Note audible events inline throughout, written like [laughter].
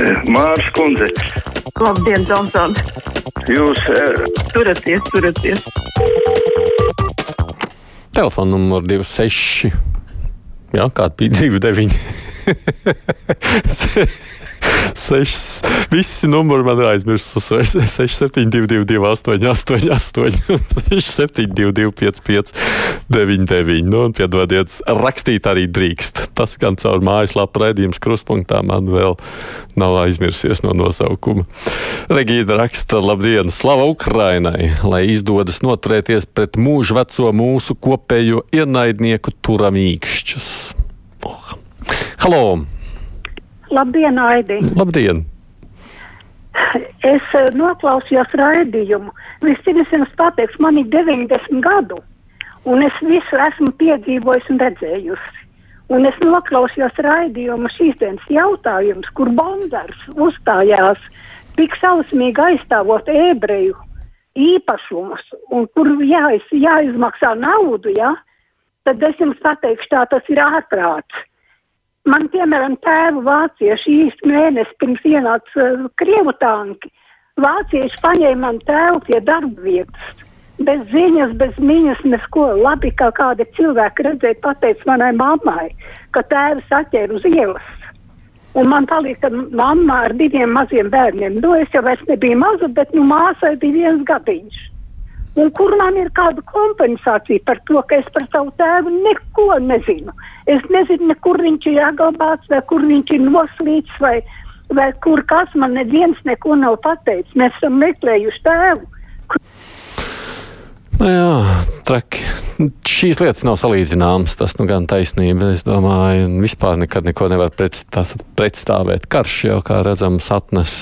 Mārs Kundze. Labdien, Tomson! Jūs uh, Turaties, turaties! Telefona numurs 26. Jā, kāda bija [laughs] 29. Sešs, visi numuri man ir aizmirsti. 6722, 888, 672, 55, 99. Nu, un piedodiet, rakstīt arī drīkst. Tas gan caur mājaslapu raidījums kruspunktā man vēl nav aizmirsies no nosaukuma. Regīna raksta, labdien, slava Ukrainai, lai izdodas noturēties pret mūžu veco mūsu kopējo ienaidnieku turamīkšķus. Oh. Halo! Labdien, Aidi! Labdien! Es uh, noklausījos raidījumu. Vispirms jums pateiks, man ir 90 gadu, un es visu esmu piedzīvojis un redzējusi. Un es noklausījos raidījumu šīs dienas jautājums, kur Bondars uzstājās tik sausmīgi aizstāvot ebreju īpašumus, un kur jāiz, jāizmaksā naudu, ja? tad es jums pateikšu, tā tas ir ārprāts. Man, piemēram, tēvu vācieši īsti mēnesi pirms ienāca uh, Krievu tanki. Vācieši paņēma man tēvu pie darba vietas. Bez ziņas, bez miņas, neko labi, kā kādi cilvēki redzēja, pateica manai mammai, ka tēvs atķēra uz ielas. Un man palika mamma ar diviem maziem bērniem. Nu, es jau vairs nebiju maza, bet nu māsai bija viens gadiņš. Un kur man ir kāda kompensācija par to, ka es par savu tēvu neko nezinu? Es nezinu, ne kur viņš ir jāglabāts, vai kur viņš ir noslīts, vai, vai kur kas man neviens neko nav pateicis. Mēs esam meklējuši tēvu. Nu jā, traki. Šīs lietas nav salīdzināmas. Tas nu gan taisnība. Es domāju, vispār nekad neko nevar pretstā, pretstāvēt. Karš jau, kā redzams, atnes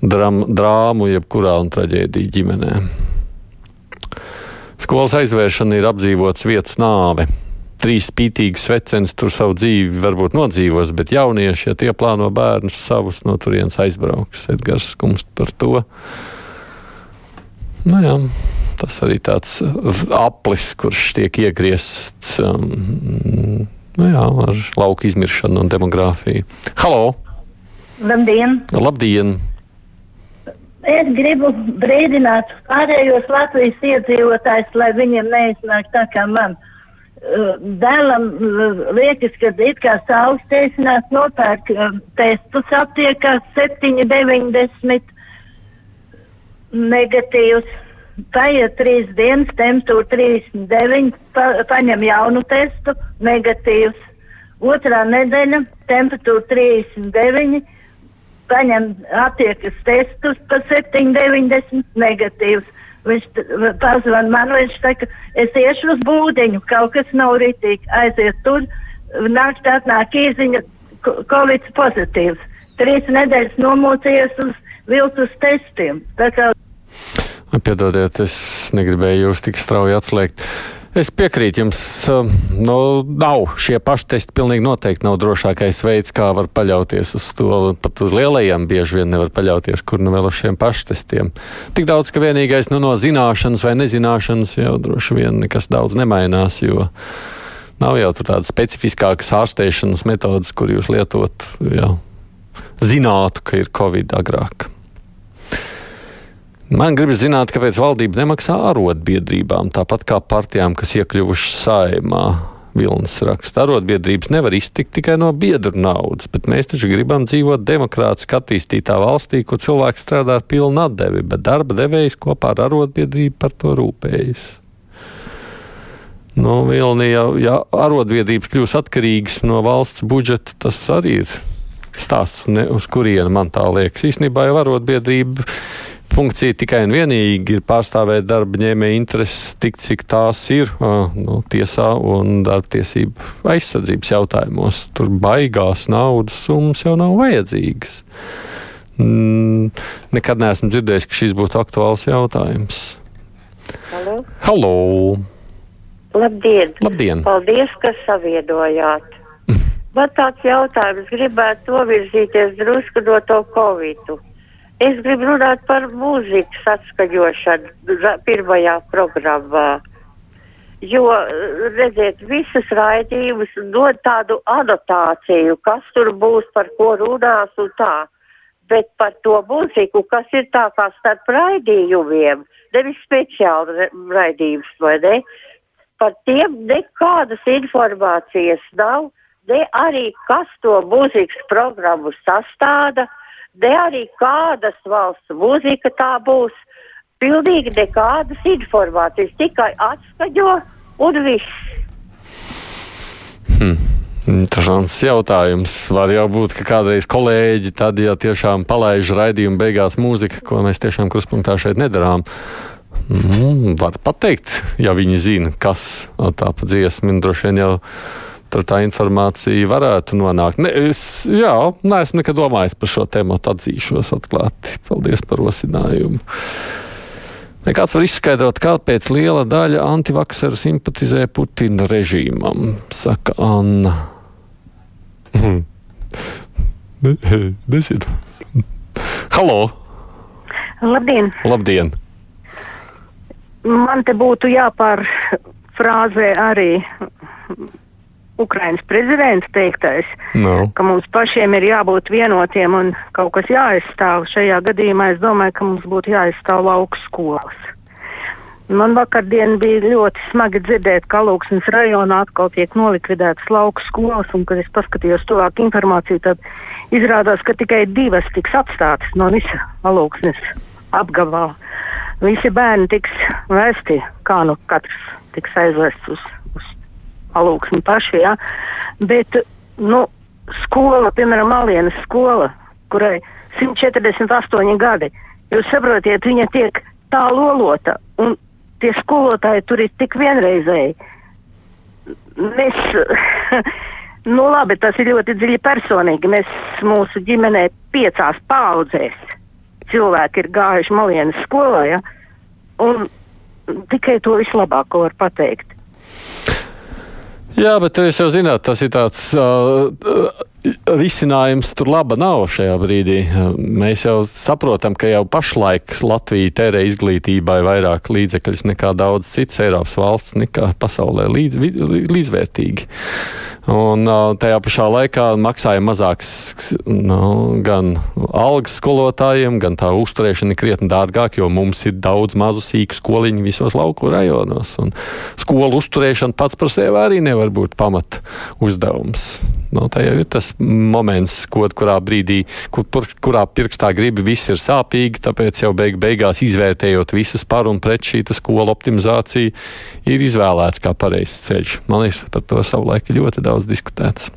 dram, drāmu jebkurā un traģēdiju ģimenē. Skolas aizvēršana ir apdzīvots vietas nāve. Trīs spītīgi svecenis tur savu dzīvi varbūt nodzīvos, bet jaunieši, ja tie plāno bērnus savus no turienes aizbrauks, Edgars skumst par to. Nu jā, tas arī tāds aplis, kurš tiek iegriezts um, nu jā, ar lauku izmiršanu un demogrāfiju. Halo! Labdien! Labdien! Es gribu brīdināt pārējos Latvijas iedzīvotājus, lai viņiem neiznāk tā kā man. Uh, Dēlam uh, liekas, ka it kā saules teisinās nopērk uh, testus aptiekās 7,90 negatīvs. Paiet trīs dienas, temperatūra 39, pa, paņem jaunu testu, negatīvs. Otrā nedēļa, temperatūra 39 paņem attiekas testus par 7,90 negatīvs. Viņš pazvan man, viņš saka, es iešu uz būdeņu, kaut kas nav ritīgi, aiziet tur, naktī atnāk īziņa, covid pozitīvs. Trīs nedēļas nomocījies uz viltus testiem. Piedodiet, es negribēju jūs tik strauji atslēgt. Es piekrītu jums, um, nu, nav šie paši testi pilnīgi noteikti nav drošākais veids, kā var paļauties uz to. Pat uz lielajiem bieži vien nevar paļauties, kur nu vēl uz šiem paštestiem. Tik daudz, ka vienīgais nu, no zināšanas vai nezināšanas jau droši vien nekas daudz nemainās, jo nav jau tādas specifiskākas ārstēšanas metodas, kur jūs lietot, jau zinātu, ka ir covid agrāk. Man gribas zināt, kāpēc valdība nemaksā arotbiedrībām, tāpat kā partijām, kas iekļuvušas saimā. Vilnis raksta, arotbiedrības nevar iztikt tikai no biedru naudas, bet mēs taču gribam dzīvot demokrātiski attīstītā valstī, kur cilvēks strādā ar pilnu atdevi, bet darba devējs kopā ar arotbiedrību par to rūpējas. Nu, Vilni, ja, ja arotbiedrības kļūs atkarīgas no valsts budžeta, tas arī ir stāsts, ne, uz kurienu man tā liekas. Īstenībā jau arotbiedrība funkcija tikai un vienīgi ir pārstāvēt darba ņēmēja intereses tik, cik tās ir nu, tiesā un darba tiesību aizsardzības jautājumos. Tur baigās naudas summas jau nav vajadzīgas. Mm, nekad neesmu dzirdējis, ka šis būtu aktuāls jautājums. Halo! Halo. Labdien! Labdien. Paldies, ka saviedojāt! [laughs] Man tāds jautājums gribētu novirzīties drusku no to covidu. Es gribu runāt par mūzikas atskaņošanu pirmajā programmā. Jo, redziet, visas raidījumus dod tādu anotāciju, kas tur būs, par ko runās un tā. bet par to mūziku, kas ir tā kā starp raidījumiem, nevis speciāli raidījums, vai ne? Par tiem nekādas informācijas nav, ne arī kas to mūzikas programmu sastāda, ne arī kādas valsts mūzika tā būs. Pilnīgi nekādas informācijas, tikai atskaņo un viss. Hmm. Interesants jautājums. Var jau būt, ka kādreiz kolēģi tad, ja tiešām palaiž raidījumu beigās mūziku, ko mēs tiešām kruspunktā šeit nedarām. Mm, var pateikt, ja viņi zina, kas tā pa dziesmu, droši vien jau tur tā informācija varētu nonākt. Ne, es jā, neesmu nekad domājis par šo tēmu, atzīšos atklāti. Paldies par rosinājumu. Nekāds var izskaidrot, kāpēc liela daļa antivakseru simpatizē Putina režīmam, saka Anna. Mhm. Nezinu. Halo! Labdien! Labdien! Man te būtu jāpārfrāzē arī Ukrainas prezidents teiktais, no. ka mums pašiem ir jābūt vienotiem un kaut kas jāaizstāv. Šajā gadījumā es domāju, ka mums būtu jāaizstāv lauku skolas. Man vakardien bija ļoti smagi dzirdēt, ka Alūksnes rajonā atkal tiek nolikvidētas lauku skolas, un, kad es paskatījos tuvāk informāciju, tad izrādās, ka tikai divas tiks atstātas no visa Alūksnes apgabalā. Visi bērni tiks vēsti, kā nu katrs tiks aizvests uz Alūksni paši, jā. Bet, nu, skola, piemēram, Alienas skola, kurai 148 gadi, jūs saprotiet, viņa tiek tā lolota, un tie skolotāji tur ir tik vienreizēji. Mēs, [laughs] nu labi, tas ir ļoti dziļi personīgi. Mēs mūsu ģimenē piecās paudzēs cilvēki ir gājuši malienas skolā, ja? un tikai to vislabāko var pateikt. Jā, bet jūs jau zināt, tas ir tāds uh, risinājums tur laba nav šajā brīdī. Mēs jau saprotam, ka jau pašlaik Latvija tērē izglītībai vairāk līdzekļus nekā daudz citas Eiropas valsts, nekā pasaulē līdz, līdzvērtīgi. Un tajā pašā laikā maksāja mazāks nu, gan algas skolotājiem, gan tā uzturēšana ir krietni dārgāk, jo mums ir daudz mazu sīku skoliņu visos lauku rajonos. Un skolu uzturēšana pats par sevi arī nevar būt pamat uzdevums. Nu, tā jau ir tas moments, kur, kurā brīdī, kur, kurā pirkstā gribi, viss ir sāpīgi, tāpēc jau beig, beigās izvērtējot visus par un pret šī skola optimizācija, ir izvēlēts kā pareizs ceļš. Man liekas, par to savulaik ļoti daudz diskutēts.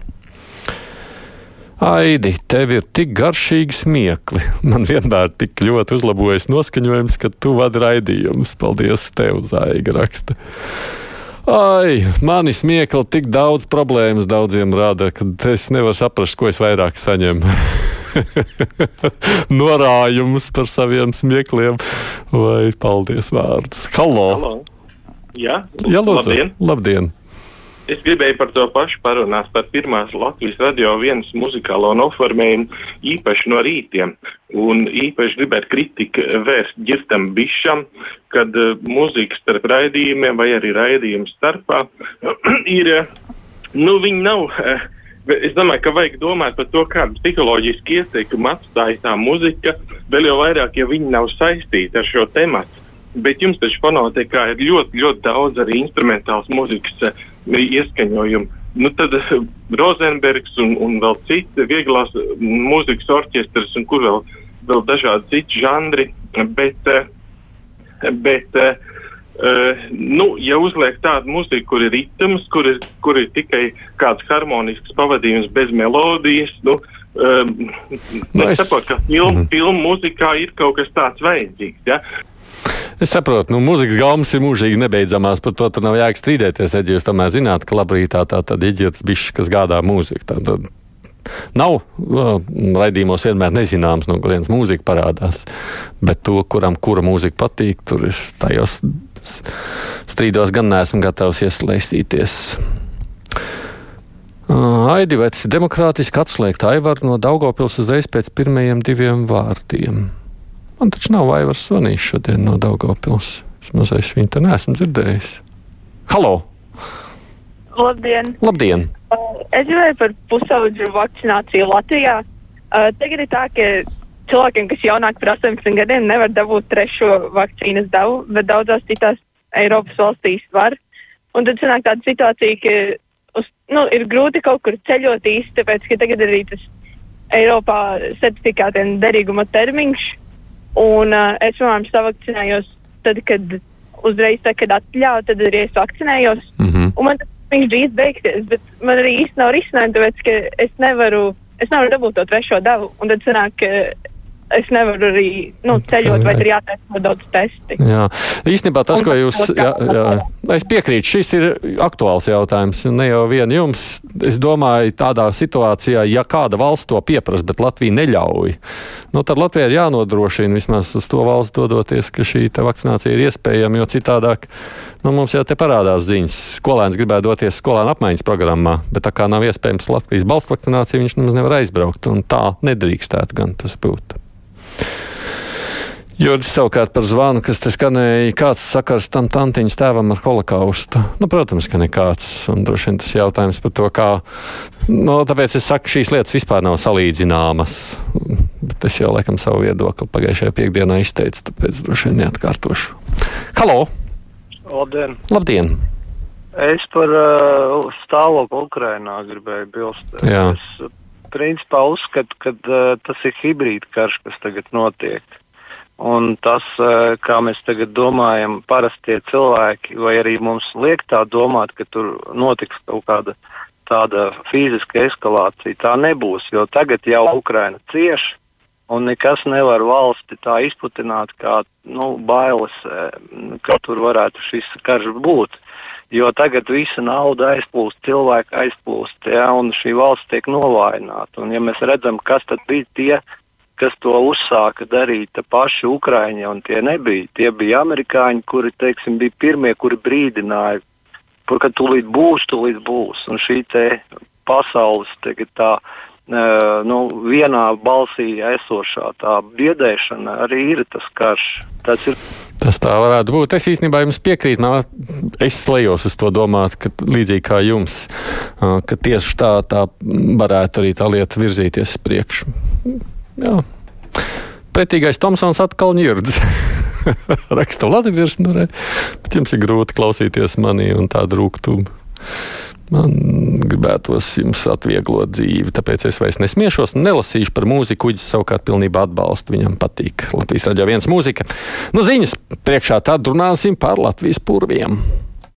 Aidi, tev ir tik garšīgi smiekli. Man vienmēr tik ļoti uzlabojas noskaņojums, ka tu vadi raidījumus. Paldies, tev, Zaiga raksta. Ai, mani smiekli tik daudz problēmas daudziem rada, ka es nevaru saprast, ko es vairāk saņemu. [laughs] Norājumus par saviem smiekliem vai paldies vārdus. Halo! Halo. Jā, Jā lūdzu. labdien! Labdien. Es gribēju par to pašu parunāt, par pirmās Latvijas radio vienas muzikālo noformējumu īpaši no rītiem. Un īpaši gribētu kritiku vērst ģirtam bišam, kad uh, muzika starp raidījumiem vai arī raidījumu starpā [clears throat] ir, uh, nu, viņi nav. Uh, Es domāju, ka vajag domāt par to, kādu psiholoģisku ieteikumu atstāja tā muzika, vēl jau vairāk, ja viņi nav saistīti ar šo tematu. Bet jums taču fonotekā ir ļoti, ļoti daudz arī instrumentāls mūzikas uh, ieskaņojumu. Nu, tad uh, Rozenbergs un, un vēl citi vieglās uh, mūzikas orķestras un kur vēl, vēl dažādi citi žanri. Bet, bet uh, nu, ja uzliek tādu mūziku, kur ir ritms, kur ir, kur ir tikai kāds harmonisks pavadījums bez melodijas, nu, um, Nu, es saprotu, ka filmu, Mhm. filmu mūzikā ir kaut kas tāds vajadzīgs. Ja? Es saprotu, nu, mūzikas gaumas ir mūžīgi nebeidzamās, par to tur nav jēga strīdēties. Tad jūs tomēr zināt, ka labrītā tā tad iģirts bišķi, kas gādā mūziku. Tā, tad nav raidījumos vienmēr nezināms, no kurienes mūzika parādās. Bet to, kuram kura mūzika patīk, tur es tajos strīdos gan neesmu gatavs iesaistīties. Aidi veci demokrātiski atslēgt Aivaru no Daugopils uzreiz pēc pirmajiem diviem vārdiem. Man taču nav Aivars zvanījis šodien no Daugopils. Vismaz es viņu te neesmu dzirdējis. Halo! Labdien! Labdien! Es gribēju par pusaudžu vakcināciju Latvijā. Uh, tagad ir tā, ka cilvēkiem, kas jaunāk par 18 gadiem, nevar dabūt trešo vakcīnas devu, bet daudzās citās Eiropas valstīs var. Un tad sanāk tāda situācija, ka uz, nu, ir grūti kaut kur ceļot īsti, tāpēc, ka tagad arī tas Eiropā certifikātiem derīguma termiņš. Un uh, es, piemēram, savakcinējos tad, kad uzreiz, tā, kad atļauju, tad arī es vakcinējos. Mm -hmm. Un man tas viņš drīz beigsies, bet man arī īsti nav risinājumi, tāpēc, ka es nevaru, es nevaru dabūt to trešo devu. Un tad sanāk, ka es nevaru arī nu, ceļot, vai ir jātaisa daudz testi. Jā, īstenībā tas, ko jūs. Jā, jā, es piekrītu, šis ir aktuāls jautājums. Ne jau vien jums. Es domāju, tādā situācijā, ja kāda valsts to pieprasa, bet Latvija neļauj, nu, tad Latvija ir jānodrošina vismaz uz to valsts dodoties, ka šī vakcinācija ir iespējama, jo citādāk nu, mums jau te parādās ziņas. Skolēns gribētu doties skolēnu apmaiņas programmā, bet tā kā nav iespējams Latvijas balsts vakcinācija, viņš nemaz nevar aizbraukt. Tā nedrīkstētu gan tas būt. Juris savukārt par zvanu, kas te skanēja, kāds sakars tam tantiņas tēvam ar holokaustu. Nu, protams, ka nekāds. Un droši vien tas jautājums par to, kā. Nu, tāpēc es saku, šīs lietas vispār nav salīdzināmas. Bet es jau laikam savu viedokli pagājušajā piekdienā izteicu, tāpēc droši vien neatkārtošu. Halo! Labdien! Labdien! Es par uh, stāvokli Ukrainā gribēju bilst. Jā. Es principā uzskatu, ka uh, tas ir hibrīd karš, kas tagad notiek. Un tas, uh, kā mēs tagad domājam, parastie cilvēki, vai arī mums liek tā domāt, ka tur notiks kaut kāda tāda fiziska eskalācija, tā nebūs, jo tagad jau Ukraina cieš, un nekas nevar valsti tā izputināt, kā, nu, bailes, eh, ka tur varētu šis karš būt. Jo tagad visa nauda aizplūst, cilvēki aizplūst, ja, un šī valsts tiek novājināta. Un ja mēs redzam, kas tad bija tie, kas to uzsāka darīt, paši Ukraiņi, un tie nebija. Tie bija amerikāņi, kuri, teiksim, bija pirmie, kuri brīdināja, par, ka tūlīt būs, tūlīt būs. Un šī te pasaules tagad tā, nu, vienā balsī esošā tā biedēšana arī ir tas karš. Tas ir Tas tā varētu būt. Es īstenībā jums piekrītu. Man, es lejos uz to domāt, ka līdzīgi kā jums, ka tieši tā, tā varētu arī tā lieta virzīties priekšu. Jā. Pretīgais Tomsons atkal ņirdz. [laughs] Raksta Latvijas monēta, bet jums ir grūti klausīties manī un tādu rūkumu. Man gribētos jums atvieglot dzīvi, tāpēc es vairs nesmiešos, nelasīšu par mūziku. Kuģis savukārt pilnībā atbalsta. Viņam patīk Latvijas raidījā viens mūzika. Nu, ziņas priekšā tad runāsim par Latvijas purviem.